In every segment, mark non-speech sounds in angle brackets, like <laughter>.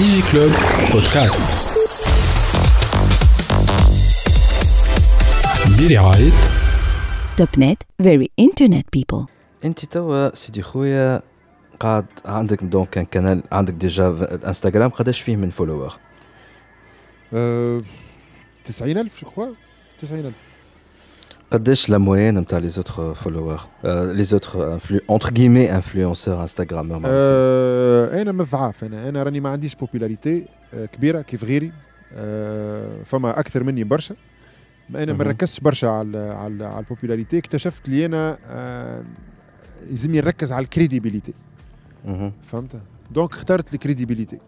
ديجي كلوب بودكاست برعاية توب نت very internet people. انت توا سيدي خويا قاعد عندك donc comme canal عندك déjà الانستغرام قداش فيه من followers 90000 je crois 90000 قداش la moyenne نتاع les autres followers les autres entre guillemets influenceurs instagrameurs آه، أنا من الضعاف أنا أنا راني ما عنديش popularité آه، كبيرة كيف غيري. آه، فما أكثر مني برشا. ما أنا ما. نركزش برشا على على على ال popularité اكتشفت لي أنا آه، لازمني نركز على ال crédibilité فهمت؟ donc اخترت ال crédibilité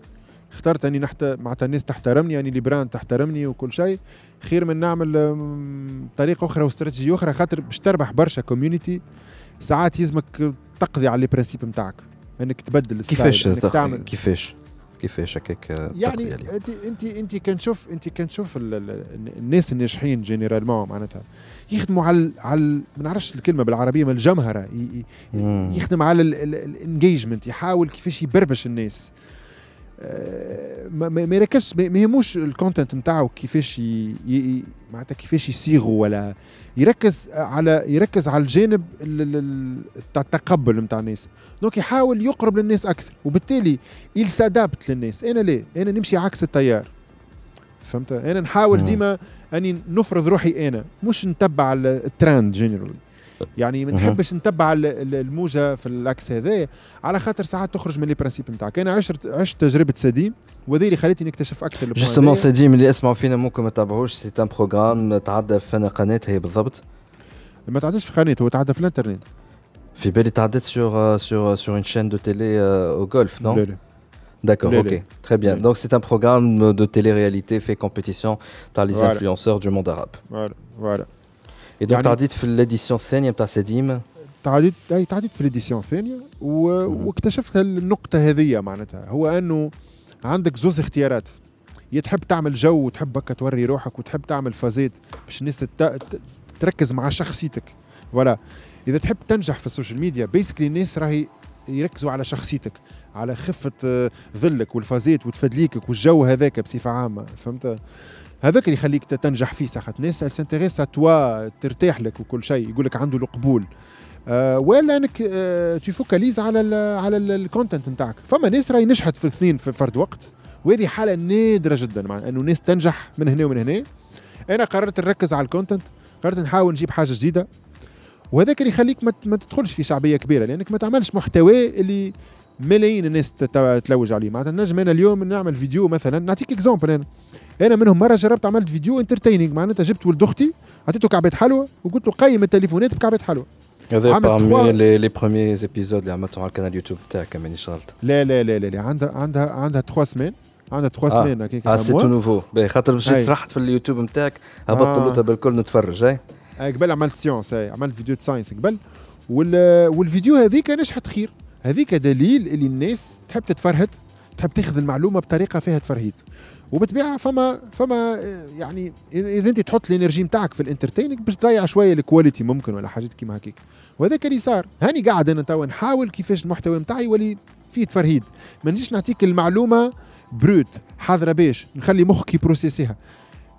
اخترت أني نحت معناتها الناس تحترمني يعني les brands تحترمني وكل شيء. خير من نعمل طريقة أخرى واستراتيجية أخرى خاطر باش تربح برشا community ساعات يلزمك تقضي على les principes نتاعك إنك تبدل كيفاش إنك تعمل. كيفاش؟ كيفاش هكاك يعني؟ أنت أنت أنت كان تشوف أنت كان تشوف ال- ال- الناس الناجحين généralement معناتها. يخدموا على على ما نعرفش الكلمة بالعربية من الجمهرة. يخدم على ال engagement يحاول كيفاش يبربش الناس. ما يركزش ما يهموش ال content نتاعو كيفاش معناتها كيفاش يصيغوا ولا يركز على يركز على الجانب ال- ال- ال- تاع التقبل نتاع الناس. donc يحاول يقرب للناس أكثر وبالتالي il s'adapte للناس. أنا ليه؟ أنا نمشي عكس التيار. فهمت؟ أنا نحاول مم. ديما أني نفرض روحي أنا مش نتبع ال- ال trend général يعني ما مهم. نحبش نتبع ال- ال- الموجة في العكس هذا على خاطر ساعات تخرج من les principes نتاعك أنا عشت عشت تجربة سديم وهذه اللي خلتني نكتشف أكثر ال point justement هذايا. سديم اللي يسمعوا فينا ممكن ما تابعوش c'est un programme تعدى في أنا قناة هي بالضبط ما تعديش في قناة هو تعدى في الإنترنت في بالي تعدت sur sur sur une chaîne de télé au Golfe لا نو لا. D'accord, Les- ok, les- très bien. les- Donc c'est un programme de télé-réalité fait compétition par les Voilà. influenceurs du monde arabe. voilà voilà Et donc يعني- تعديت في l'édition الثانية نتاع سديم تعديت اي تعديت في ال édition الثانية و... واكتشفت النقطة هذه معناتها. هو أنه عندك زوز اختيارات. يا تحب تعمل جو وتحب هكا توري روحك وتحب تعمل فازات باش الناس تت... ت- تركز مع شخصيتك. ولا إذا تحب تنجح في ال social media puisque الناس راهي يركزوا على شخصيتك على خفة آه، ظلك والفازات وتفدليكك والجو هذاك بصفة عامة. فهمت؟ هذاك اللي يخليك تنجح فيه ساعات ناس s'intéresse توا ترتاح لك وكل شيء يقول لك عنده القبول. آه ولا إنك آه ت focalise على ال على ال content نتاعك. فما ناس راهي نجحت في الاثنين في فرد وقت. وهذه حالة نادرة جدا مع إنه ناس تنجح من هنا ومن هنا. أنا قررت نركز على ال content قررت نحاول نجيب حاجة جديدة. وهذاك اللي يخليك ما, ما تدخلش في شعبية كبيرة لأنك ما تعملش محتوى اللي ملايين الناس تلوج عليه. معناتها نجم أنا اليوم نعمل فيديو مثلا نعطيك exemple أنا. أنا منهم مرة جربت عملت فيديو entertaining معناتها جبت ولد أختي عطيته كعبات حلوة وقلت له قيم التليفونات بكعبات حلوة هذا trois- les, les premiers épisodes اللي عملتهم على القناة يوتيوب تاعك مانيش غلط لا لا لا لا, لا. عندها عندها عندها 3 سمان عندها 3 آه. سمان هكاك آه c'est tout nouveau خاطر أي. سرحت في اليوتيوب نتاعك هبطت آه. بالكل نتفرج اي قبل عملت science عملت فيديو science قبل وال والفيديو هذيك نجحت خير هذيك دليل اللي الناس تحب تتفرهد تحب تاخذ المعلومة بطريقة فيها تفرهيد وبالطبيعه فما فما يعني إذا أنت تحط ال energy نتاعك في ال entertaining باش تضيع شوية ال qualité ممكن ولا حاجات كيما هكيك. وهذاك اللي صار هاني قاعد أنا توا نحاول كيفاش المحتوى نتاعي يولي فيه تفرهيد. ما نجيش نعطيك المعلومة brute حاضره باش نخلي مخك يبروسيسيها.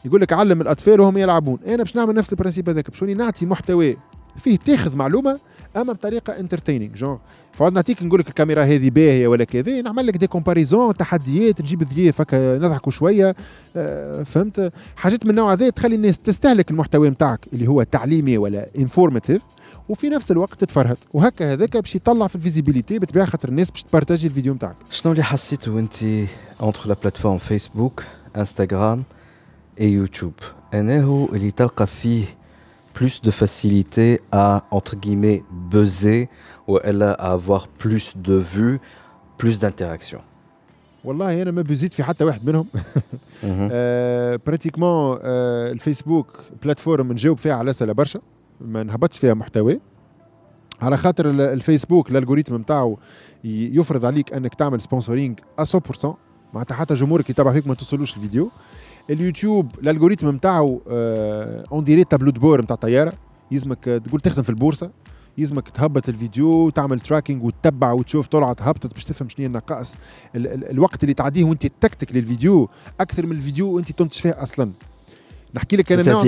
يقول لك علم الأطفال وهم يلعبون. أنا باش نعمل نفس ال principe هذاك باش نعطي محتوى فيه تاخذ معلومة أما بطريقة entertaining genre فعاد نعطيك نقول لك الكاميرا هذه باهية ولا كذا نعمل لك des comparaisons تحديات نجيب ضياف هكا نضحكوا شوية. آه، فهمت؟ حاجات من النوع هذا تخلي الناس تستهلك المحتوى نتاعك اللي هو تعليمي ولا informatif وفي نفس الوقت تتفرهد. وهكا هذاك باش يطلع في ال visibilité بطبيعة خاطر الناس باش تبارتاجي الفيديو نتاعك شنو اللي حسيته انت entre la plateforme فيسبوك انستغرام et يوتيوب أنه اللي تلقى فيه plus de facilité à entre guillemets buzzer ou alors à avoir plus de vues plus d'interaction والله أنا ما بزيت في حتى واحد منهم Mhm. آه pratiquement آه الفيسبوك plateforme نجاوب فيها على اسئله برشا ما نهبطش فيها محتوى على خاطر ال- الفيسبوك ال algorithm نتاعو ي- يفرض عليك انك تعمل sponsoring 100% معناتها حتى جمهورك يتابع فيك ما توصلوش الفيديو اليوتيوب ال algorithm نتاعو on dirait tableau de bord نتاع طيارة. يلزمك آه، تقول تخدم في البورصة. يلزمك تهبط الفيديو وتعمل tracking وتتبع وتشوف طلعت هبطت باش تفهم شنو النقائص. ال ال الوقت اللي تعديه وانت تكتك للفيديو أكثر من الفيديو وانت تنتج فيه أصلا. نحكي لك أنا نوع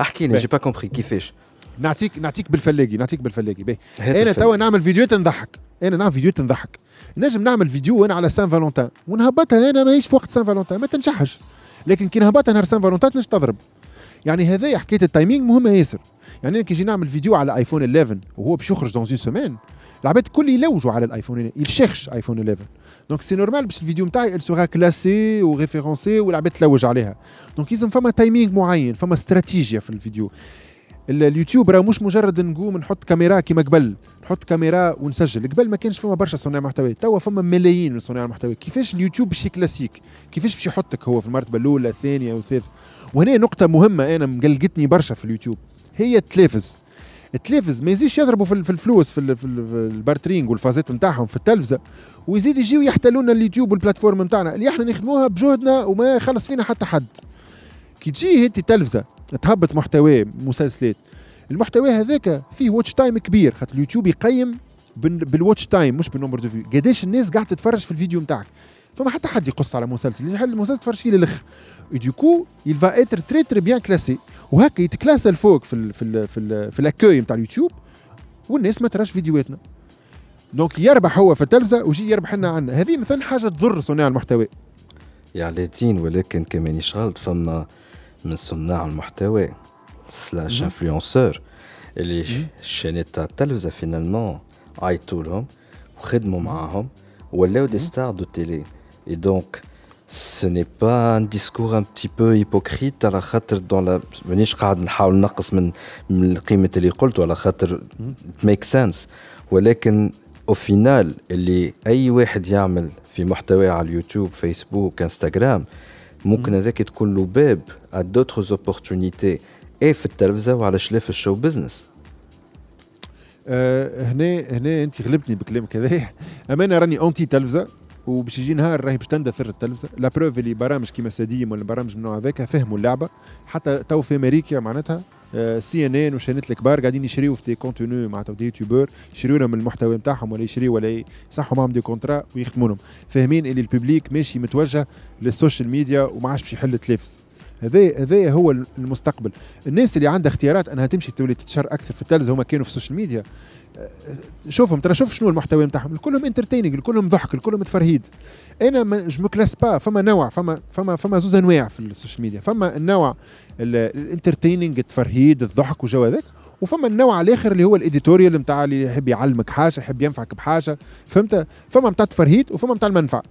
احكي لي. j'ai pas compris كيفاش؟ نعطيك نعطيك بالفلاقي نعطيك بالفلاقي باهي أنا. توا نعمل فيديوهات نضحك أنا نعمل فيديوهات نضحك نجم نعمل فيديو أنا على Saint Valentin. ونهبطها أنا ماهيش في وقت Saint Valentin ما تنجحش. لكن كي نهبطها نهار Saint Valentin تنجم تضرب. يعني هذا حكاية ال timing مهمه ياسر. يعني أنا كي نجي نعمل فيديو على ايفون 11 وهو باش يخرج dans une semaine العباد الكل يلوجوا على الايفون 11 يشيخش ايفون 11 donc c'est normal باش الفيديو نتاعي elle sera classée et référencée والعباد تلوج عليها. donc لازم فما timing معين فما استراتيجيه في الفيديو. ال- اليوتيوب راه مش مجرد نقوم نحط كاميرا كيما قبل نحط كاميرا ونسجل. قبل ما كانش فما برشا صناع محتوى توا فما ملايين من صناع المحتوى كيفاش اليوتيوب باش يكلاسيك؟ كيفاش باش يحطك هو في المرتبة الأولى الثانية والثالثه وهنا نقطة مهمة أنا مقلقتني برشا في اليوتيوب هي التلفز. التلفز ما يزيدش يضربوا في ال- في الفلوس في, ال- في, ال- في ال partnering والفازات نتاعهم في التلفزة ويزيد يجيو يحتلوا لنا اليوتيوب وال plateforme نتاعنا اللي إحنا نخدموها بجهدنا وما يخلص فينا حتى حد. كي تجي انت تلفزه تهبط محتوى مسلسلات. المحتوى هذاك فيه watch time كبير خاطر اليوتيوب يقيم بال- بال watch time مش بال nombre de vues قداش الناس قاعدة تتفرج في الفيديو نتاعك. فما حتى حد يقص على مسلسل. يحل المسلسل تفرج فيه للاخر du coup il va être très très bien classé. وهكا يتكلاسى الفوق في ال في ال في ال في ال accueil نتاع اليوتيوب والناس ما تراش فيديوهاتنا. donc يربح هو في التلفزة ويجي يربح لنا عنا. هذه مثلا حاجة تضر صناع المحتوى. يا علاء ولكن quand même غلط فما من صناع المحتوى slash influenceurs اللي الشانات تاع التلفزه finalement عيطوا لهم وخدموا معاهم ولاو des stars de télé et donc ce n'est pas un discours un petit peu hypocrite على خاطر دون لا مانيش قاعد نحاول نقص من من قيمه اللي قلته على خاطر make sense ولكن au final اللي أي واحد يعمل في محتوى على اليوتيوب فيسبوك انستغرام ممكن هذاك تكون له باب à d'autres opportunités. إيه في التلفزة وعلاش لا في ال show business؟ آه هنا هنا أنت غلبتني بكلامك هذا. <laughs> اما أنا راني anti تلفزة وباش يجي نهار راهي باش تندثر التلفزة. la preuve اللي برامج كيما سديم ولا برامج من النوع هذاك فهموا اللعبة. حتى تو في أمريكا معناتها CNN وشانات الكبار قاعدين يشريوا في des contenus معناتها des youtubeurs يشريوا لهم المحتوى نتاعهم ولا يشريوا ولا يصحوا معهم des contrats ويخدموا لهم فاهمين اللي ال public ماشي متوجه لل social media وما عادش باش يحل التلفز. هذا هذا هو المستقبل. الناس اللي عندها اختيارات أنها تمشي تولي تتشر أكثر في التلفزه هما كانوا في ال social media. شوفهم ترى شوف شنو المحتوى نتاعهم كلهم entertaining كلهم ضحك كلهم تفرهيد أنا ما je me classe pas فما نوع فما فما فما زوز انواع في ال social media. فما النوع ال entertaining التفرهيد الضحك وجو هذاك. وفما النوع الآخر اللي هو ال éditorial نتاع اللي يحب يعلمك حاجة يحب ينفعك بحاجة. فهمت؟ فما نتاع التفرهيد وفما نتاع المنفعه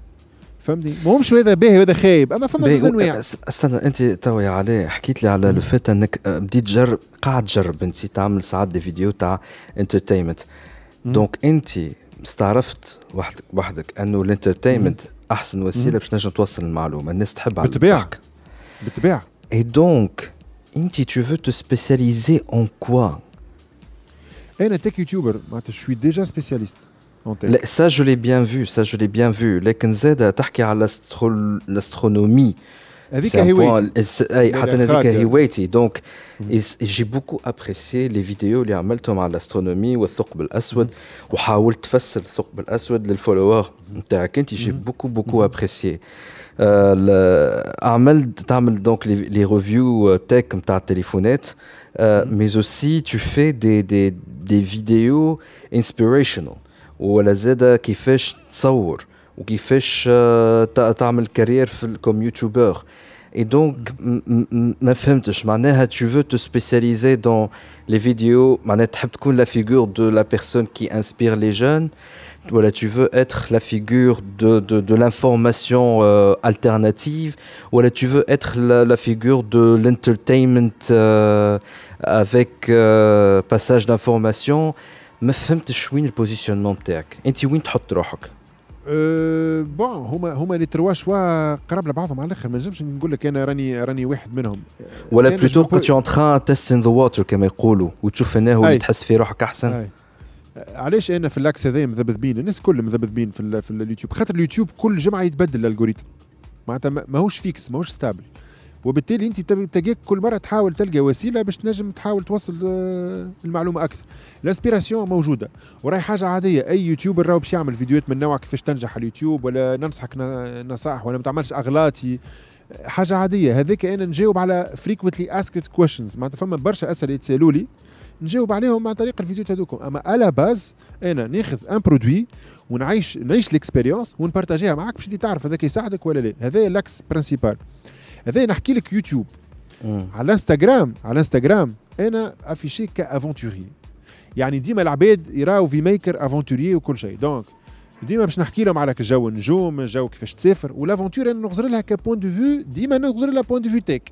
فهمتني؟ ماهمش هذا باهي وهذا خايب أما فما زوز انواع استنى أنت توا يا علاء حكيت لي على لو إنك بديت تجرب قاعد تجرب أنت تعمل ساعات des vidéos تاع entertainment donc أنت استعرفت وحدك وحدك إنه ال entertainment أحسن وسيلة باش تنجم توصل المعلومة. الناس تحب على بالطبيعة. بالطبيعة. Et donc, انتي, tu veux te spécialiser en quoi أنا tech youtubeur معناتها je suis déjà spécialiste ça je l'ai bien vu ça je l'ai bien vu. لكن زاد تحكي على ال astro- l'astronomie. هذيك C'est un هوايتي point- الس- اي لا، حتى لا، هذيك خاطر. هوايتي donc j'ai beaucoup apprécié les vidéos اللي عملتهم على ال astronomie والثقب الاسود وحاولت تفسر الثقب الاسود لل followers نتاعك انت j'ai beaucoup beaucoup apprécié عملت تعمل donc les reviews tech نتاع التليفونات mais aussi tu fais des des دي فيديو انسبيريشنال ولا زاد كيفاش تصور وكيفاش آه، تع- تعمل كارير في كوم يوتيوبر Et donc, m- m- ما فهمتش معناها tu veux te spécialiser dans les vidéos معناها تحب تكون la figure de la personne qui inspire les jeunes voilà, tu veux être la figure de, de, de l'information euh, alternative voilà, tu veux être la, la figure de l'entertainment euh, avec euh, passage d'information ما فهمتش وين ال positionnement نتاعك أنت وين تحط روحك؟ أه bon هما هما les trois شوا قراب لبعضهم على الآخر ما نجمش نقول لك أنا راني راني واحد منهم. ولا plutôt كنت en train testing the water كما يقولوا وتشوف أنه اللي أي. تحس فيه روحك أحسن؟ هاي. علاش أنا في l'axe هذا مذبذبين؟ الناس كل مذبذبين في, في اليوتيوب. خاطر اليوتيوب كل جمعة يتبدل ال algorithme. معناتها ما- ماهوش fixe ماهوش stable وبالتالي انت تلقاك كل مرة تحاول تلقى وسيلة باش تنجم تحاول توصل آه، المعلومة أكثر. ال inspiration موجودة وراي حاجة عادية. أي يوتيوبر راهو باش يعمل فيديوهات من نوع كيفاش تنجح على اليوتيوب ولا ننصحك نصائح ولا ما تعملش أغلاطي. حاجة عادية. هذيك أنا نجاوب على frequently asked questions. معناتها فما برشا أسئلة يتسألوا لي نجاوب عليهم عن طريق الفيديوهات هذوكم. أما à la base أنا ناخذ un produit ونعيش نعيش ال expérience ونبارتاجيها معك باش انت تعرف هذاك يساعدك ولا لا. هذا l'axe principal هذا نحكي لك يوتيوب. مم. على الانستغرام على الانستغرام أنا افيشي كافونتوري يعني ديما العباد يراو في ميكر افونتوري وكل شيء. دونك ديما باش نحكي لهم على الجو النجوم الجو كيفاش تسافر والأفونتور أنا نغزر لها كبوان دو فيو ديما نغزر لها بوان دو فيو تيك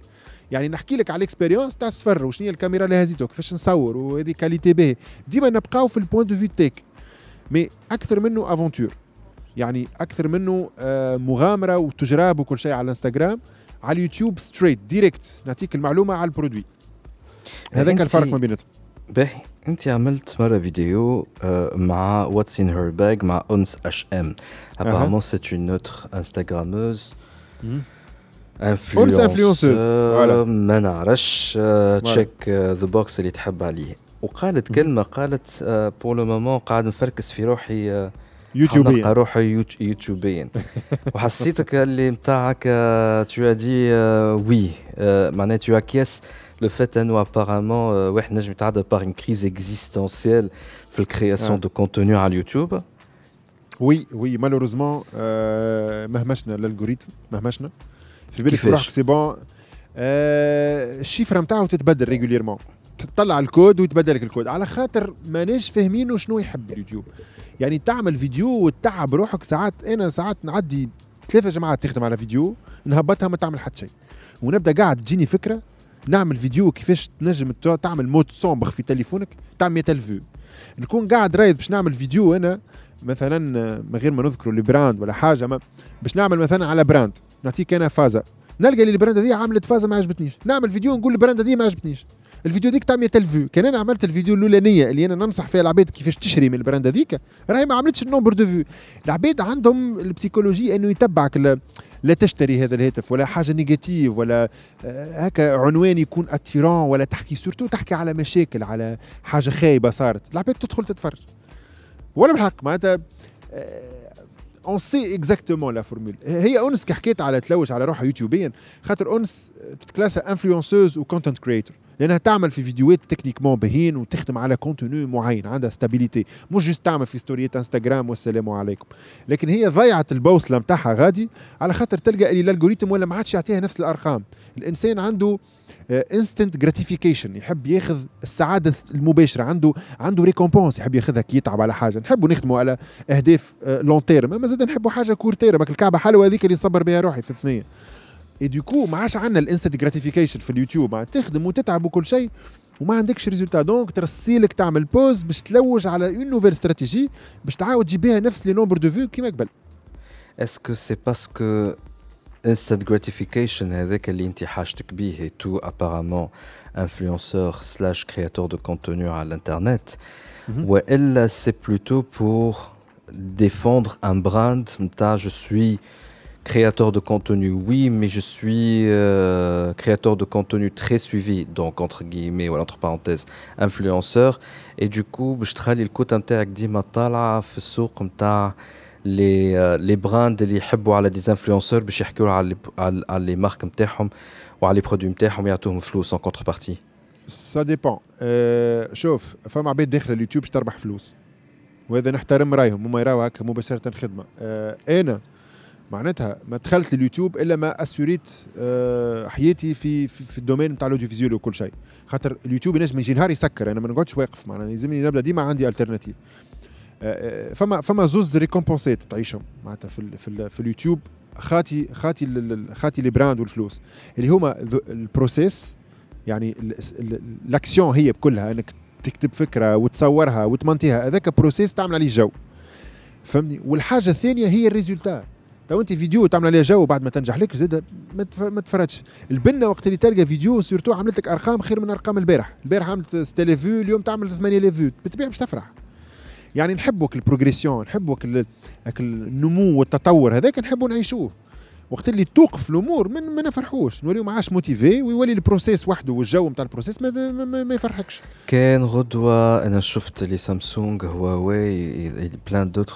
يعني نحكي لك على الاكسبيريونس تاع السفر وشنو هي الكاميرا اللي هزيتو كيفاش نصور وهذه كاليتي باهي ديما نبقاو في البوان دو فيو تيك مي أكثر منه أفونتور. يعني أكثر منه آه، مغامرة وتجراب وكل شيء على الانستغرام على اليوتيوب straight direct نعطيك المعلومة على ال produit. هذاك الفرق ما بيناتهم. باهي. أنت عملت مرة فيديو آه، مع what's in her bag مع اونس اش ام c'est une autre instagrammeuse. influenceuse. Voilà. ما نعرفش. check the box اللي تحب عليه. وقالت كلمة قالت pour le moment قاعد نفركس في روحي آه، يوتيوبيا. نلقى روحي يوت- يوتيوبيا. <laughs> وحسيتك اللي نتاعك euh, oui. euh, معناها tu acquiesces. Le fait انه euh, واحد نجم يتعدى par une crise existentielle في la création. de contenu على اليوتيوب oui oui malheureusement آه، مهمشنا l'algorithme مهمشنا. في بالك؟ روحك c'est bon الشيفره نتاعو تتبدل régulièrement تطلع الكود ويتبدل لك الكود. على خاطر ماناش فاهمينه شنو يحب اليوتيوب. يعني تعمل فيديو وتتعب روحك ساعات أنا ساعات نعدي ثلاثة جماعات تخدم على فيديو نهبطها ما تعمل حتى شيء. ونبدأ قاعد تجيني فكرة نعمل فيديو كيفاش تنجم تعمل mode sombre في تليفونك تعمل 100000 vues نكون قاعد رايد باش نعمل فيديو أنا مثلا من غير ما نذكروا ال brand ولا حاجة ما باش نعمل مثلا على brand نعطيك أنا فازة. نلقى اللي ال brand هذه عملت فازة ما عجبتنيش. نعمل فيديو نقول ال brand هذه ما عجبتنيش. الفيديو ديك تاع 100000 vues. كان أنا عملت الفيديو الأولانية اللي أنا ننصح فيها العباد كيفاش تشري من ال brand هذيك. راهي ما عملتش ال nombre de vues. العباد عندهم ال psychologie أنه يتبعك. لا, لا تشتري هذا الهاتف ولا حاجة négatif ولا آه، هكا عنوان يكون attirant ولا تحكي surtout تحكي على مشاكل على حاجة خايبة صارت. العباد تدخل تتفرج. ولا بالحق معناتها Anyway c'est exactement la formule هي أونس كي حكيت على تلوج على روحها يوتيوبيا خاطر أونس تتكلاسها influenceuse و content creator لأنها تعمل في فيديوهات techniquement باهين وتخدم على contenu معين عندها stabilité مش juste تعمل في stories انستغرام والسلام عليكم. لكن هي ضيعت البوصلة نتاعها غادي على خاطر تلقى اللي l'algorithme ولا ما عادش يعطيها نفس الأرقام. الإنسان عنده instant gratification يحب ياخذ السعادة المباشرة عنده عنده récompense يحب ياخذها كي يتعب على حاجة. نحبوا نخدموا على أهداف long terme أما زاد نحبوا حاجة court terme الكعبة حلوة هذيك اللي نصبر بها روحي في الثنية. et du coup ما عادش عندنا ال instant gratification في اليوتيوب. مع تخدم وتتعب وكل شيء وما عندكش résultat. donc ترسيلك تعمل buzz باش تلوج على une nouvelle stratégie باش تعاود تجيب بها نفس les nombres de vues كيما قبل. C'est parce que instant gratification هذاك اللي انت حاجتك بيه et tout apparemment influenceur slash créateur de contenu à l'internet والا c'est plutôt pour défendre un brand نتاع je suis créateur de contenu oui mais je suis euh, créateur de contenu très suivi donc entre guillemets ou entre parenthèses influenceur. Et du coup باش تخلي الكوتا نتاعك ديما طالعه في السوق نتاع لي لي براند اللي يحبوا على دي انفلونسور باش يحكوا على لي- على على لي مارك نتاعهم وعلى les produits نتاعهم يعطوهم فلوس en contrepartie ça dépend أه شوف فما عباد داخله اليوتيوب باش تربح فلوس وهذا نحترم رايهم هما يراو هكا مباشره خدمه أه أنا معناتها ما دخلت اليوتيوب إلا ما assurit أه حياتي في في, في ال domaine نتاع l'audio وكل شيء. خاطر اليوتيوب ينجم يجي نهار يسكر أنا ما نقعدش واقف معناها يلزمني نبدا ديما عندي alternative أه فما فما زوز récompenses تعيشهم معناتها في في, في اليوتيوب خاتي خاتي خاتي les brands والفلوس. اللي هما ال process يعني ال- ال- l'action هي بكلها إنك تكتب فكرة وتصورها وتمنتيها هذاك process تعمل عليه جو. فهمني والحاجة الثانية هي ال résultat. لو انت فيديو تعمل عليه جو بعد ما تنجح لك زاد ما تف- ما تفرجش. البنه وقت اللي تلقى vidéo surtout عملت لك أرقام خير من أرقام البارح. البارح عملت 6000 vues اليوم تعمل 8000 vues. بالطبيعه باش تفرح. يعني نحبوك ال progression نحبوك النمو والتطور هذاك نحبوا نعيشوه. وقت اللي توقف الأمور من ما نفرحوش. نوليو ما عادش motivé ويولي ال process وحده والجو نتاع ال process ما, ما, ما, ما يفرحكش. كان غدوة أنا شفت les سامسونج هواوي plein d'autres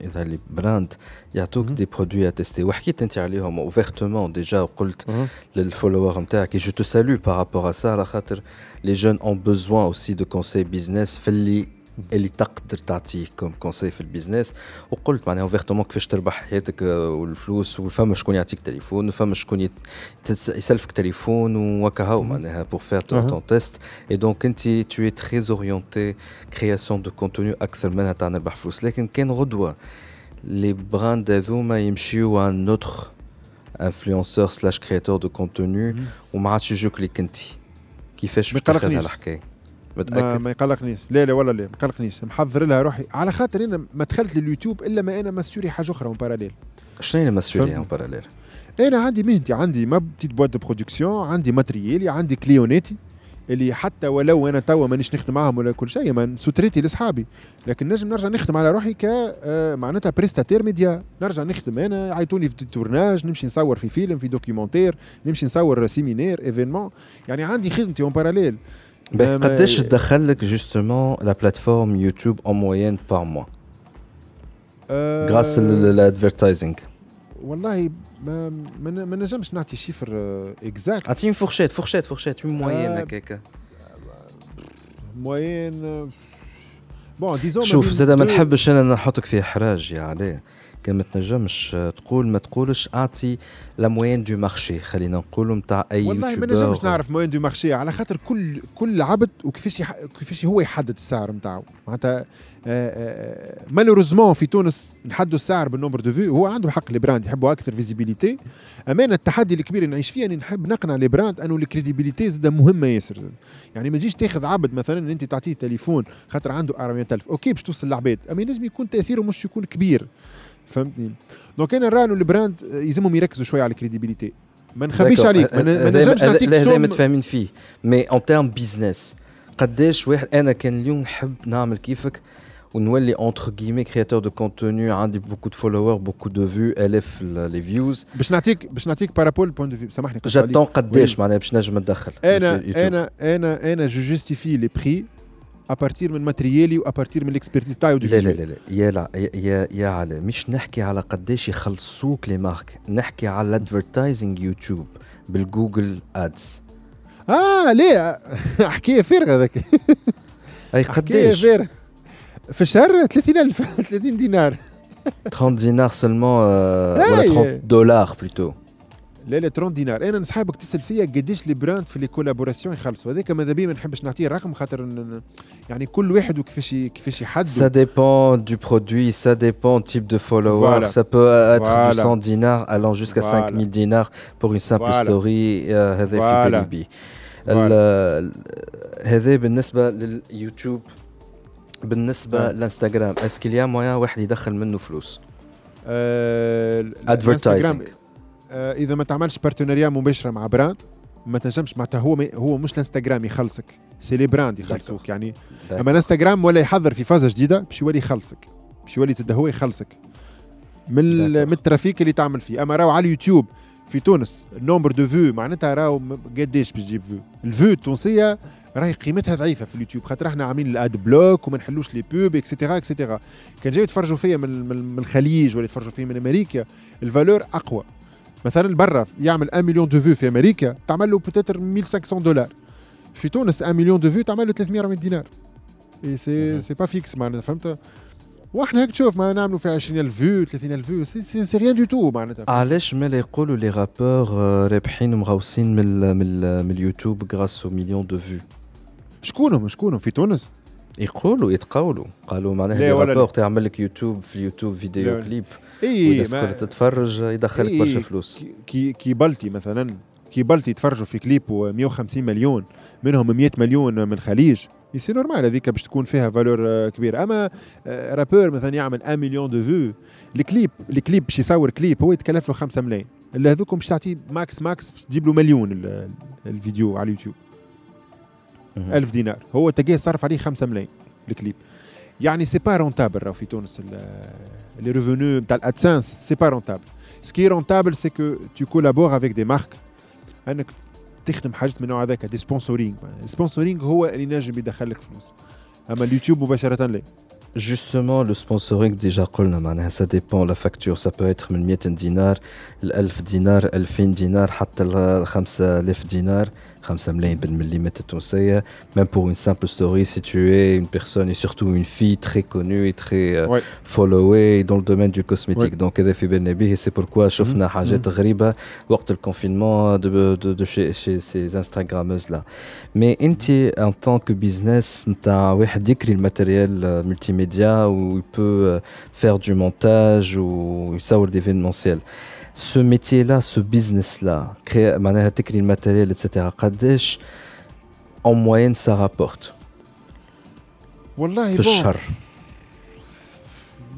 إذا les brands يعطوك مهم. des produits تيستي وحكيت أنت عليهم ouvertement déjà وقلت لل followers نتاعك je te salue par rapport à ça على خاطر les gens ont besoin aussi de conseils business في اللي اللي تقدر تعطيه comme conseil في ال business. وقلت معناها ouvertement كيفاش تربح حياتك آه، والفلوس وفما شكون يعطيك تليفون وفما شكون يسلفك تليفون وكهو معناها pour faire ton test. Et donc انت tu es très orienté création de contenu أكثر منها تاع نربح فلوس. لكن كان غدوة les brands هذوما يمشيو à un autre influenceur slash créateur de contenu وما عادش يجوك ليك انت. كيفاش باش تاخذ يقلقنيش. هالحكايه ما, متاكد ما يقلقنيش. لا لا ولا لا ما يقلقنيش. محضر لها روحي. على خاطر أنا ما دخلت لليوتيوب إلا ما أنا assuré حاجة أخرى en parallèle شنو هي فهمت. en parallèle أنا عندي مهنتي عندي ما petite boîte de production عندي matériel ي عندي clients اتي اللي حتى ولو أنا توا مانيش نخدم معاهم ولا كل شيء ما sous-traitit لأصحابي. لكن نجم نرجع نخدم على روحي ك آه، معناتها prestataire média نرجع نخدم أنا عيطوني في tournage نمشي نصور في فيلم في documentaire نمشي نصور séminaire événement يعني عندي خدمتي en parallèle قداش تدخل لك justement la plateforme يوتيوب en moyenne par mois grâce à l'advertising والله ما ما نجمش نعطي chiffre exact اعطيني fourchette fourchette fourchette en moyenne هكاك moyenne bon disons شوف زاد ما نحبش أنا نحطك في احراج يا علي كان ما تنجمش آه، تقول ما تقولش أعطي la moyenne du marché خلينا نقولوا نتاع أي والله ما. نجمش نعرف moyenne du marché على خاطر كل كل عبد وكيفاش يح... كيفاش هو يحدد السعر نتاعو معناتها malheureusement في تونس نحدوا السعر بال nombre de vues هو عنده حق les brands يحبوا أكثر visibilité أما أنا التحدي الكبير اللي نعيش فيه اني نحب نقنع les brands أنه ال crédibilité زاد مهمه ياسر. يعني ما تجيش تاخذ عبد مثلا أنت تعطيه تليفون خاطر عنده 400000 okay باش توصل للعباد أما ينجم يكون تأثيره مش يكون كبير. فهمتني donc أنا نرى انه ال brand يلزمهم يركزوا شوية على ال crédibilité ما نخبيش. عليك ما نجمش هذا- نعطيك هذا متفاهمين فيه mais en termes business قداش واحد أنا كان اليوم نحب نعمل كيفك ونولي entre guillemets créateur de contenu عندي beaucoup de followers beaucoup de vues الاف les vues باش نعطيك باش نعطيك بارابول point de vue سامحني. جاتون قداش. معناها باش نجم ندخل أنا. أنا أنا أنا je justifie les prix ابارتير من ماتريالي وابارتير من الاكسبرتيز تاعي لا لا لا لا. يا لا يا يا, على مش نحكي على قداش يخلصوك les marques نحكي على ال advertising يوتيوب بال Google Ads آه ليه؟ <laughs> حكايه فارغه هذاك. أي حكايه قداش فارغه في الشهر 30000 30 دينار. 30 دينار seulement ولا أي. 30 دولار plutôt لا لا 30 دينار أنا نصحابك تسأل فيا قداش les brands في les collaborations يخلصوا هذاك ماذا بيا ما نحبش نعطيه الرقم خاطر يعني كل واحد وكيفاش كيفاش يحدد ça dépend du type de follower. Voilà. Ça peut être Voilà. du 100 dinars allant jusqu'à Voilà. 5000 dinars pour une simple Voilà. story. euh, هذا في ال- هذا بالنسبة لليوتيوب بالنسبة آه. للانستغرام est-ce qu'il y a moyen واحد يدخل منه فلوس. الانستغرام، آه، إذا ما تعملش partenariat مباشرة مع brand ما تنجمش معناتها هو هو مش الانستغرام يخلصك c'est les brands يخلصوك. يعني أما الانستغرام ولا يحضر في فازة جديدة باش يولي يخلصك باش يولي زاد هو يخلصك. من. من ال trafic اللي تعمل فيه. أما راهو على اليوتيوب في تونس ال nombre de vues معناتها راهو قداش باش تجيب فيو الفيو التونسية راهي قيمتها ضعيفة في اليوتيوب خاطر إحنا عاملين ال ad block وما نحلوش les pubs et cetera et cetera كان جاي يتفرجوا فيا من, من, من الخليج ولا يتفرجوا فيا من أمريكا ال valeur أقوى. مثلا برا يعمل 1 مليون de vues في أمريكا تعمل له peut-être 1500 دولار في تونس 1 مليون de vues تعمل له 300 دينار. اي سي. سي با فيكس معناتها فهمت؟ وإحنا هيك تشوف ما نعملوا في 20000 vues 30000 vues c'est c'est, c'est rien du tout معناتها. علاش مالا يقولوا les rappeurs رابحين ومغوصين من من من اليوتيوب grâce au million de vues شكونهم؟ شكونهم؟ في تونس؟ يقولوا يتقولوا قالوا معناها les. rappeurs تعمل لك يوتيوب في اليوتيوب فيديو. كليب اي كلها تتفرج يدخلك إيه، برشا فلوس. كي- كي بلطي مثلا كي بلطي يتفرجوا في كليب 150 مليون منهم 100 مليون من الخليج c'est normal هذيك باش تكون فيها valeur كبيرة. أما آه، rappeur مثلا يعمل 1 مليون de vues الكليب الكليب باش يصور كليب هو يتكلف له 5 ملايين. اللي هذوكم باش تعطيه max max باش تجيب له مليون ال- الفيديو على اليوتيوب. مهم. 1000 دينار. هو تلقاه صرف عليه 5 ملايين الكليب. يعني c'est pas rentable في تونس لي ريفونو نتاع الادسانس سي با رونتابل Ce qui est rentable, c'est que tu collabores avec des marques. انك تخدم حاجات من النوع هذاك دي سبونسورينغ السبونسورينغ هو اللي نجم يدخل فلوس اما اليوتيوب مباشره لا Justement, le sponsoring, déjà, ça dépend. La facture, ça peut être 100 dinars, 1000 dinars, 1000 dinars, حتى 5000 dinars. 5 ملايين بالمليمتر التونسيه même pour une simple story si tu es une personne et surtout une fille très connue et très euh, Ouais. followée dans le domaine du cosmétique Ouais. donc هذا في بالنا به et c'est pourquoi شفنا حاجات غريبه وقت الكونفينمون de, de, de chez, chez ces instagrammeuses là mais انت en tant que business نتاع واحد يكري الماتيريال multimédia où il peut euh, faire du montage ou يصور d'événementiel ce métier-là, ce business-là, créer, معناها تكري الماتيريال, etc. قداش en moyenne ça rapporte. والله في bon. الشهر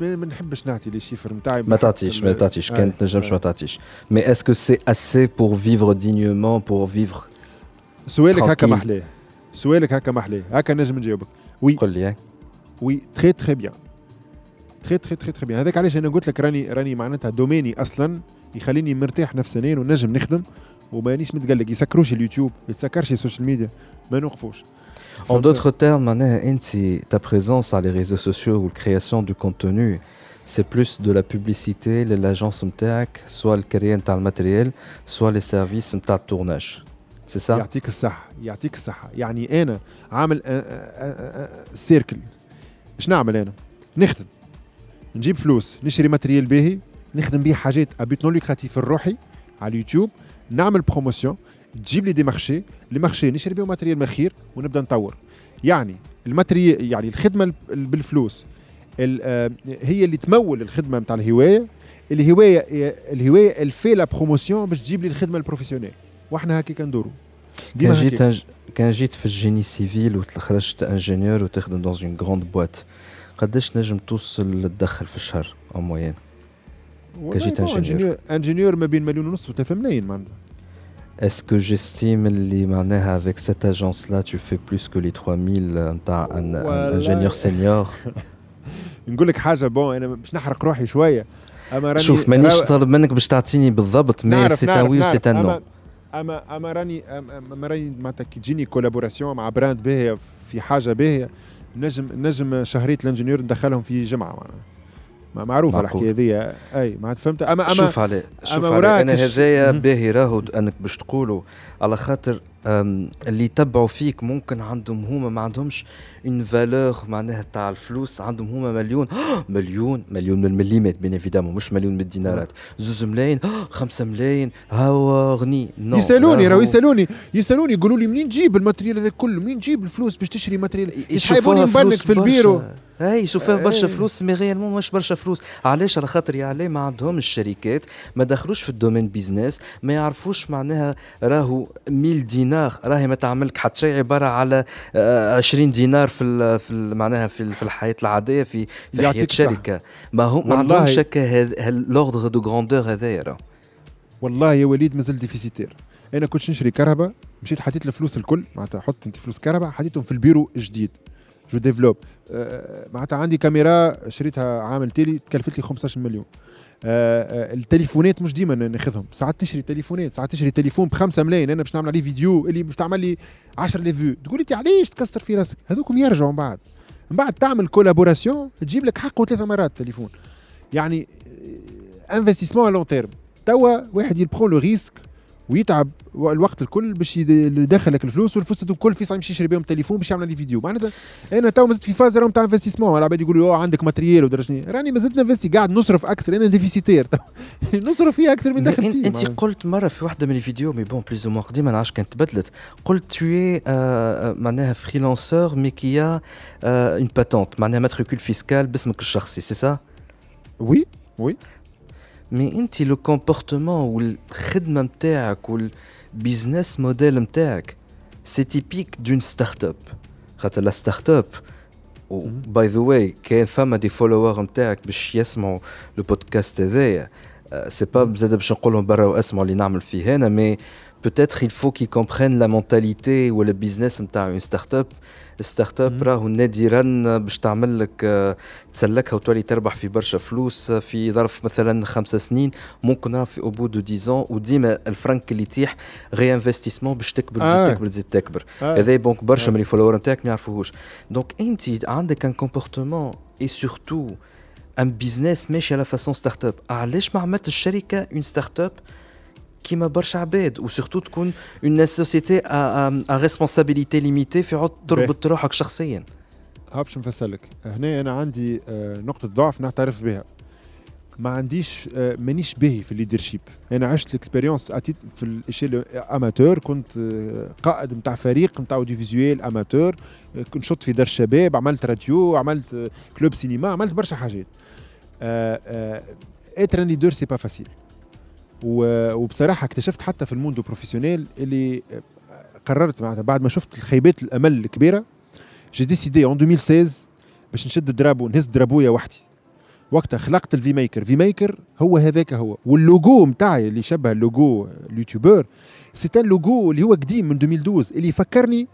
ما ما نحبش نعطي les chiffres نتاعي ما تعطيش ما تعطيش كان تنجمش ما آه. تعطيش mais est-ce que c'est assez pour vivre dignement pour vivre سؤالك هكا tranquille. محلاه سؤالك هكا محلاه هكا نجم نجاوبك oui قل لي oui très très bien très très très très bien هذاك علاش أنا قلت لك راني راني معناتها domaine ي أصلا يخليني مرتاح نفسيا ونجم نخدم ومانيش متقلق يسكروش اليوتيوب يتسكرش ال social media ما نوقفوش. En d'autres termes, معناها انت ta présence à les réseaux sociaux ou la création du contenu c'est plus de la publicité l'agence نتاعك soit الكريه نتاع ال matériel soit les services نتاع ال tournage c'est ça? يعطيك الصحة يعطيك الصحة. يعني أنا عامل آه، آه، آه، آه، cercle إيش نعمل أنا؟ نخدم. نجيب فلوس نشري matériel باهي نخدم بيه حاجات à but non lucratif لروحي على اليوتيوب. نعمل promotion تجيب لي des marchés. les marchés نشري بيهم matériel مخير ونبدأ نطور. يعني ال matériel يعني الخدمة ال- بالفلوس. ال- آه، هي اللي تمول الخدمة نتاع الهواية. الهوايه الهوايه الفي la promotion باش تجيب لي الخدمة ال professionnelle. وإحنا هكا كندوروا كان جيت. كان جيت في الجيني سيفيل وتخرجت انجينيور وتخدم دون اون غروند بوات قداش نجم توصل للدخل في الشهر en moyenne كجيت ingénieur. ingénieur ما بين مليون ونص و 3 ملايين معناتها Est-ce que j'estime اللي معناها avec cette agence là tu fais plus que les 3000 نتاع un, un ingénieur senior? نقول لك حاجة bon أنا باش نحرق روحي راني شوف مانيش طالب منك باش تعطيني بالضبط mais c'est un oui نعرف. c'est un non اما اما راني اما راني معناتها كي تجيني collaboration مع brand باهيه في حاجة باهيه نجم نجم شهريه ال ingénieur ندخلهم في جمعه معناها ما معروفه. الحكاية ذي أي معناتها فهمت اما اما شوف عليه شوف أما وراك أنا هذايا. باهي راهو أنك باش تقولوا على خاطر اللي يتبعوا فيك ممكن عندهم هما ما عندهمش une valeur معناها تاع الفلوس عندهم هما مليون. <gasps> مليون؟ مليون من المليمات بين évidemment مش مليون من الدينارات. زوز ملايين؟ <gasps> خمسة ملايين؟ هاو غني يسألوني راهو يسألوني. يسألوني يقولوا لي منين تجيب ال matériel هذا كله؟ منين تجيب الفلوس باش تشري matériel؟ يسحبوني مبنك في البيرو. إي يشوفوها برشا. فلوس mais réellement مش برشا فلوس. علاش؟ على خاطر يا علي ما عندهم الشركات ما دخلوش في ال domaine business ما يعرفوش معناها راهو 1000 دينار راهي ما تعملك حتى شيء عبارة على آه، 20 دينار في ال في ال معناها في, في الحياة العادية في في حياة. شركة. ما هم ما. عندهمش هكا l'ordre de grandeur هذايا والله يا وليد مازال déficitaire. أنا كنت نشري كهرباء مشيت حطيت الفلوس الكل معناتها حط أنت فلوس كهرباء حطيتهم في البيرو جديد. je développe. آه، معناتها عندي كاميرا شريتها عامل تالي تكلفت لي 15 مليون. آه، آه، التليفونات مش ديما ناخذهم. ساعات تشري تليفونات ساعات تشري تليفون ب 5 ملايين. أنا باش نعمل عليه فيديو اللي باش تعمل لي 10 les vues تقول انت علاش تكسر في راسك؟ هذوكم يرجعوا من بعد. من بعد تعمل collaboration تجيب لك حقه ثلاث مرات التليفون. يعني investissement long terme توا واحد ي prend le risque ويتعب الوقت الكل باش يد- يدخل لك الفلوس والفلوس الكل في يمشي يشري بهم تليفون باش يعمل لي فيديو. معناتها أنا تو مازلت في phase راهم تاع investissement العباد يقولوا أوه عندك matériel ودرجني راني مازلت ن investi قاعد نصرف أكثر أنا déficitaire <laughs> نصرف فيها أكثر من دخل فيه أنت. قلت مرة في واحدة من الفيديو mais bon بليز أو قديما نعرفش كانت تبدلت. قلت tu es euh, معناها freelanceur mais qui a une patente معناها matricule fiscal باسمك الشخصي c'est ça oui oui mais انت le comportement والخدمه نتاعك وال business model نتاعك c'est typique d'une start-up خاطر la start-up by the way كان فما des followers نتاعك باش يسمعوا le podcast هذايا c'est pas زاد باش نقول لهم برا واسمعوا اللي نعمل فيه هنا mais peut-être il faut qu'ils comprennent la mentalité ou le business نتاع une start-up ال start-up راهو نادرا باش تعمل لك آه، تسلكها وتولي تربح في برشا فلوس آه، في ظرف مثلا خمسة سنين ممكن راه في au bout de dix ans وديما الفرنك اللي يتيح réinvestissement باش تكبر تزيد آه. تكبر تزيد تكبر آه. هذا donc برشا آه. من ال followers نتاعك ما يعرفوهوش donc انت عندك un comportement et surtout un business ماشي على façon start-up علاش ما عملتش الشركة en start-up كيما برشا عباد و surtout تكون une société à responsabilité limitée في عود تربط روحك شخصيا. ها باش نفسرلك. هنا أنا عندي آه، نقطة ضعف نعترف بها. ما عنديش آه، مانيش باهي في ال leadership أنا عشت ال expérience اتيت في ال échelle amateur كنت آه، قائد نتاع فريق نتاع audiovisuel amateur كنت نشط في دار الشباب عملت راديو عملت club cinéma عملت برشا حاجات. être leader c'est pas facile وبصراحة اكتشفت حتى في ال monde professionnel اللي آه، قررت معناتها بعد ما شفت الخيبات الأمل الكبيرة j'ai décidé en 2016 باش نشد ال drapeau نهز درابويا وحدي. وقتها خلقت الفي ميكر في ميكر هو هذاك هو. واللوجو نتاعي اللي شبه اللوجو اليوتيوبر c'est un logo اللي هو قديم من 2012 اللي يفكرني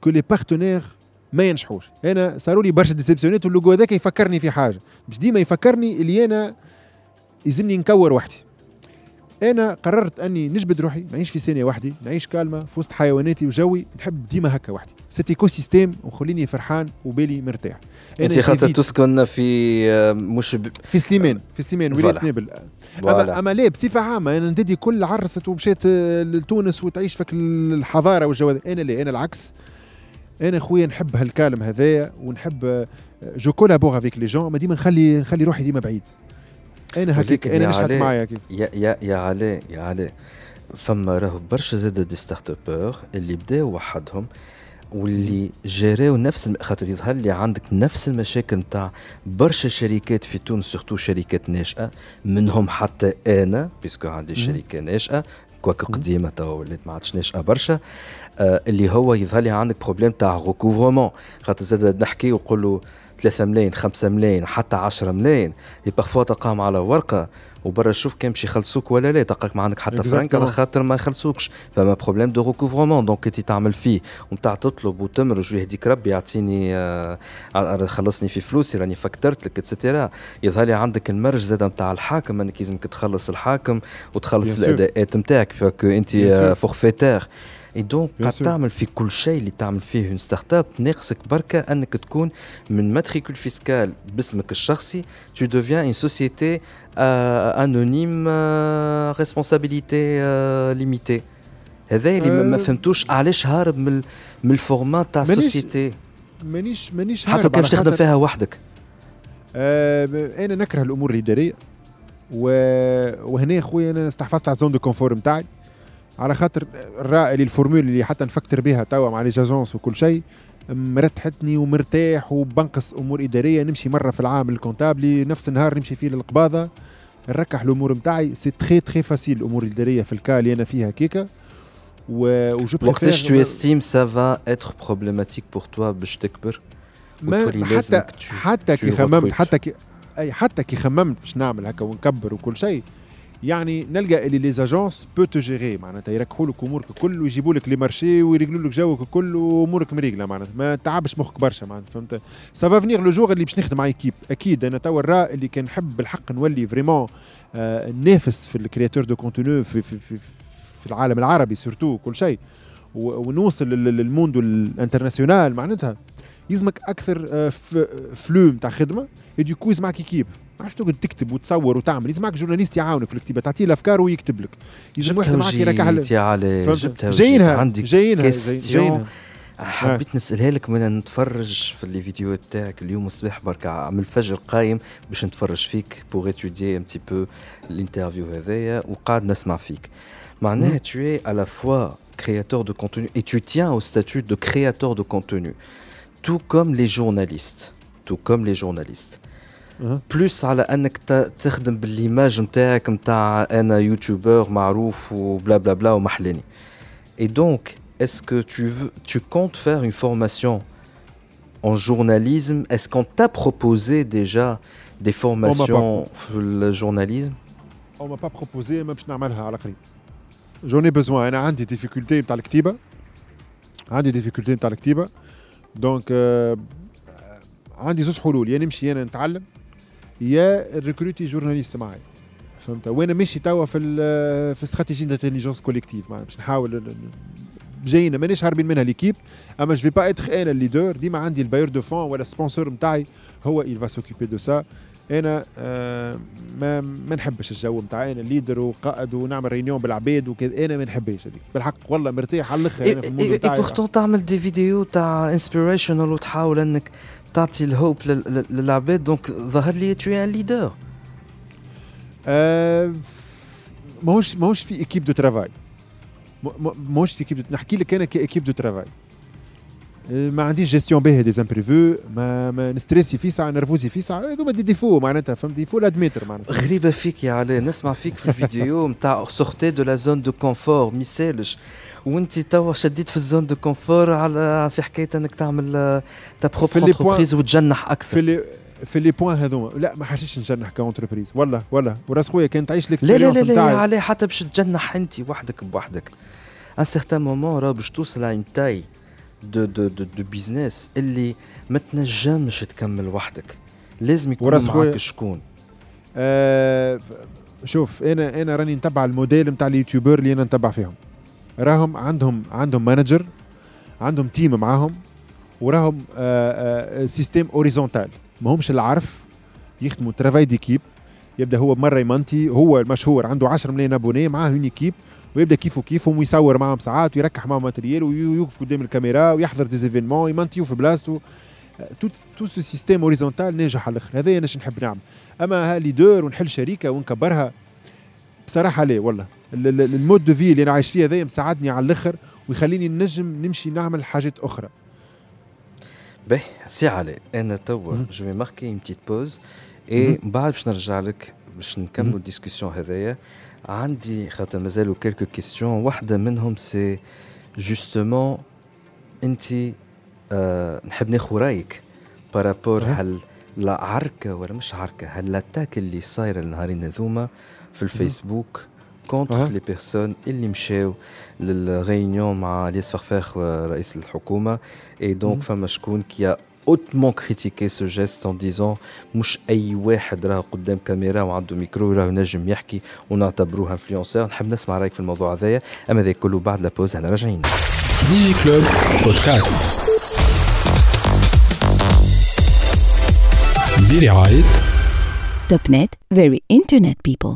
que les partenaires ما ينجحوش. أنا صاروا لي برشا déception ات واللوجو هذاك يفكرني في حاجة. مش ديما يفكرني اللي أنا يلزمني نكور وحدي. أنا قررت أني نجبد روحي نعيش في ثانية وحدي نعيش كالمة في وسط حيواناتي وجوي نحب ديما هكا وحدي. cet écosystème وخليني فرحان وبالي مرتاح. انت خاطر تسكن في آه، مش ب... في سليمان في سليمان ولايه. نابل. اما أما لا بصفة عامة أنا نددي كل عرست ومشيت آه، لتونس وتعيش فيك الحضارة والجو أنا لا أنا العكس. أنا خويا نحب هال calme هذايا ونحب آه، je collabore avec les gens mais ديما نخلي نخلي روحي ديما بعيد. أنا هكاك أنا علي- معايا يا يا يا علاء يا علاء فما راهو برشا زاد des start-uppeurs اللي بداو وحدهم واللي جراو نفس. خاطر يظهر لي عندك نفس المشاكل نتاع برشا شركات في تونس surtout شركات ناشئه منهم حتى أنا puisque عندي شركة ناشئه quoique قديمة توا ولات ما عادش ناشئه برشا. اللي هو يظهر لي عندك problème تاع recouvrement خاطر زاد نحكي ونقول له 3 ملايين 5 ملايين حتى 10 ملايين. هي parfois تلقاهم على ورقة وبرا شوف كان باش يخلصوك ولا لا. تلقاك ما عندك حتى فرانك على. خاطر ما يخلصوكش. فما problème de recouvrement donc انت تعمل فيه ومتاع تطلب وتمرج ويهديك ربي يعطيني آه آه، خلصني في فلوسي راني فكترت لك et cetera يظهر لي عندك المرج زاد نتاع الحاكم إنك لازمك تخلص الحاكم وتخلص. الأداءات نتاعك فك أنت. forfaitaire et donc قاعد. تعمل في كل شيء اللي تعمل فيه une start-up ناقصك بركه انك تكون من matricule fiscal باسمك الشخصي société euh, anonyme euh, responsabilité euh, limitée. هذا اللي ما-. فهمتوش علاش هارب من من ال format تاع ال société مانيش مانيش حتى كان تخدم فيها وحدك آه أنا نكره الأمور الاداريه و... وهنا خويا أنا استحفظت على ال zone de confort نتاعي على خاطر الرائع اللي ال formule اللي حتى نفكر بها توا مع les agences وكل شيء مرتحتني ومرتاح وبنقص أمور إدارية. نمشي مرة في العام لل comptable نفس النهار نمشي فيه للقباضة. نركح الأمور نتاعي c'est très très facile الأمور الاداريه في ال cas اللي أنا فيها كيكا و وجو وقتاش tu estimes ça va être problématique pour toi باش تكبر؟ ما حتى حتى كي خممت. حتى كي أي حتى كي خممت باش نعمل هكا ونكبر وكل شيء يعني نلقى اللي les agences peut tout gérer معناتها يركحوا لك أمورك الكل ويجيبوا لك les marchés ويريقلوا لك جوك الكل وامورك مريقلة معناتها. ما تعبش مخك برشا معناتها فهمت؟ ça va venir le jour اللي باش نخدم مع équipe أكيد أنا توا الرا اللي كان نحب بالحق نولي vraiment آه نافس في ال créateurs de contenu في, في, في, في العالم العربي surtout كل شيء. ونوصل لل- للموند الانترناسيونال معناتها. يلزمك أكثر آه، flow نتاع خدمة donc يلزمك équipe ما عادش تقعد تكتب وتصور وتعمل. يلزمك journaliste يعاونك في الكتابه تعطيه الأفكار ويكتب لك. يلزم واحد معاك يركح يا علي؟ جبتها جايينها عندي جايينها. جايينها. حبيت نسألها لك من نتفرج في les vidéos تاعك اليوم الصباح. بركة من الفجر قايم باش نتفرج فيك pour étudier un petit peu ال interview هذايا وقاعد نسمع فيك. معناها tu es à la fois créateur de contenu et tu tiens au statut de créateur de contenu. Tout comme les journalistes. Tout comme les journalistes. بلوس على أنك ت- تخدم بالإيماج نتاعك نتاع أنا يوتيوبر معروف وبلا بلا بلا ومحلاني Et donc, est-ce que tu veux, tu comptes faire une formation en journalisme? Est-ce qu'on t'a proposé déjà des formations sur le journalisme? on m'a pas proposé ما باش نعملها على قريب j'en ai besoin أنا عندي difficulté نتاع الكتيبه عندي difficulté نتاع الكتيبه donc آه عندي زوج حلول يا نمشي أنا نتعلم يا ن recruter journaliste معايا فهمت؟ وأنا ماشي توا في في stratégie d'intelligence collective باش نحاول ن- ن- جاينا مانيش هاربين منها l'équipe أما je vais pas être أنا ال leader ديما عندي ال bailleur de fonds ولا ال sponsor نتاعي هو il va s'occuper de ça. أنا آه ما ما نحبش الجو نتاع أنا leader وقائد ونعمل réunion بالعباد وكذا. أنا ما نحبش هذيك. بالحق والله مرتاح على الأخر أنا في ال mode نتاعي تعمل des vidéos تاع inspirational وتحاول إنك تعطي ال hope لل- لل- للعباد donc ظهر لي t'es un leader ماهوش ماهوش في équipe de travail ماهوش في ايكيب نحكي لك أنا ك équipe de travail ما عنديش جيستيون باهيه des imprévus ما, ما ن stresser في ساعه ن refuser في ساعه هذوما دي ديفو معناتها فهمت il faut l'admettre معناتها غريبة فيك يا علي نسمع فيك في الفيديو نتاع sortez de la zone de confort ما يسالش وانت توا شديت في ال zone de confort على في حكايه انك تعمل ta propre entreprise وتجنح في أكثر لي في les points هذوما لا ما حاشيش نجنح ك entreprise والله والله وراس خويا كان تعيش لا لا لا لا نتاعي علي حتى باش تجنح انت وحدك بوحدك un certain moment راه باش توصل une taille de de de de business اللي ما تنجمش تكمل وحدك. لازم يكون معاك شكون. آه شوف أنا أنا راني نتبع الموديل نتاع اليوتيوبر اللي أنا نتبع فيهم. راهم عندهم عندهم manager عندهم team معاهم وراهم آه آه système horizontal ما همش العرف يخدموا travail d'équipe يبدأ هو مرة ي monter هو المشهور عنده 10 ملايين abonnés معاه une équipe ويبدأ كيفو كيفهم ويصور معاهم ساعات ويركح معاهم matériel ويوقف قدام الكاميرا ويحضر des événements ي monter و في بلاصتو. tout tout ce système horizontal ناجح على الآخر. هذا أنا نحب نعمل. أما ها leader ونحل شركة ونكبرها بصراحة لا والله. ال- ال- ال mode de vie اللي أنا عايش فيه هذا مساعدني على الآخر ويخليني نجم نمشي نعمل حاجات أخرى. باهي سي علي أنا توا. je marque une petite pause et بعد باش نرجع لك باش نكملوا ال discussion هذايا عندي خاطر مازالوا quelques questions واحدة منهم c'est justement انت آه نحب ناخذ رأيك par rapport. هل لا عركة ولا مش عركة هل l'attaque اللي صايرة النهارين هذوما في الفيسبوك contre. les personnes اللي مشاو لل réunion مع الياس الفخفاخ رئيس الحكومة et donc. فما شكون qui hautement critiqué ce geste en disant مش اي واحد راه قدام كاميرا وعنده ميكرو راه نجم يحكي ونعتبروه influenceur نحب نسمع رايك في الموضوع هذايا اما ذاك كله بعد la pause إحنا راجعين Digiclub podcast برعاية Topnet, very internet people.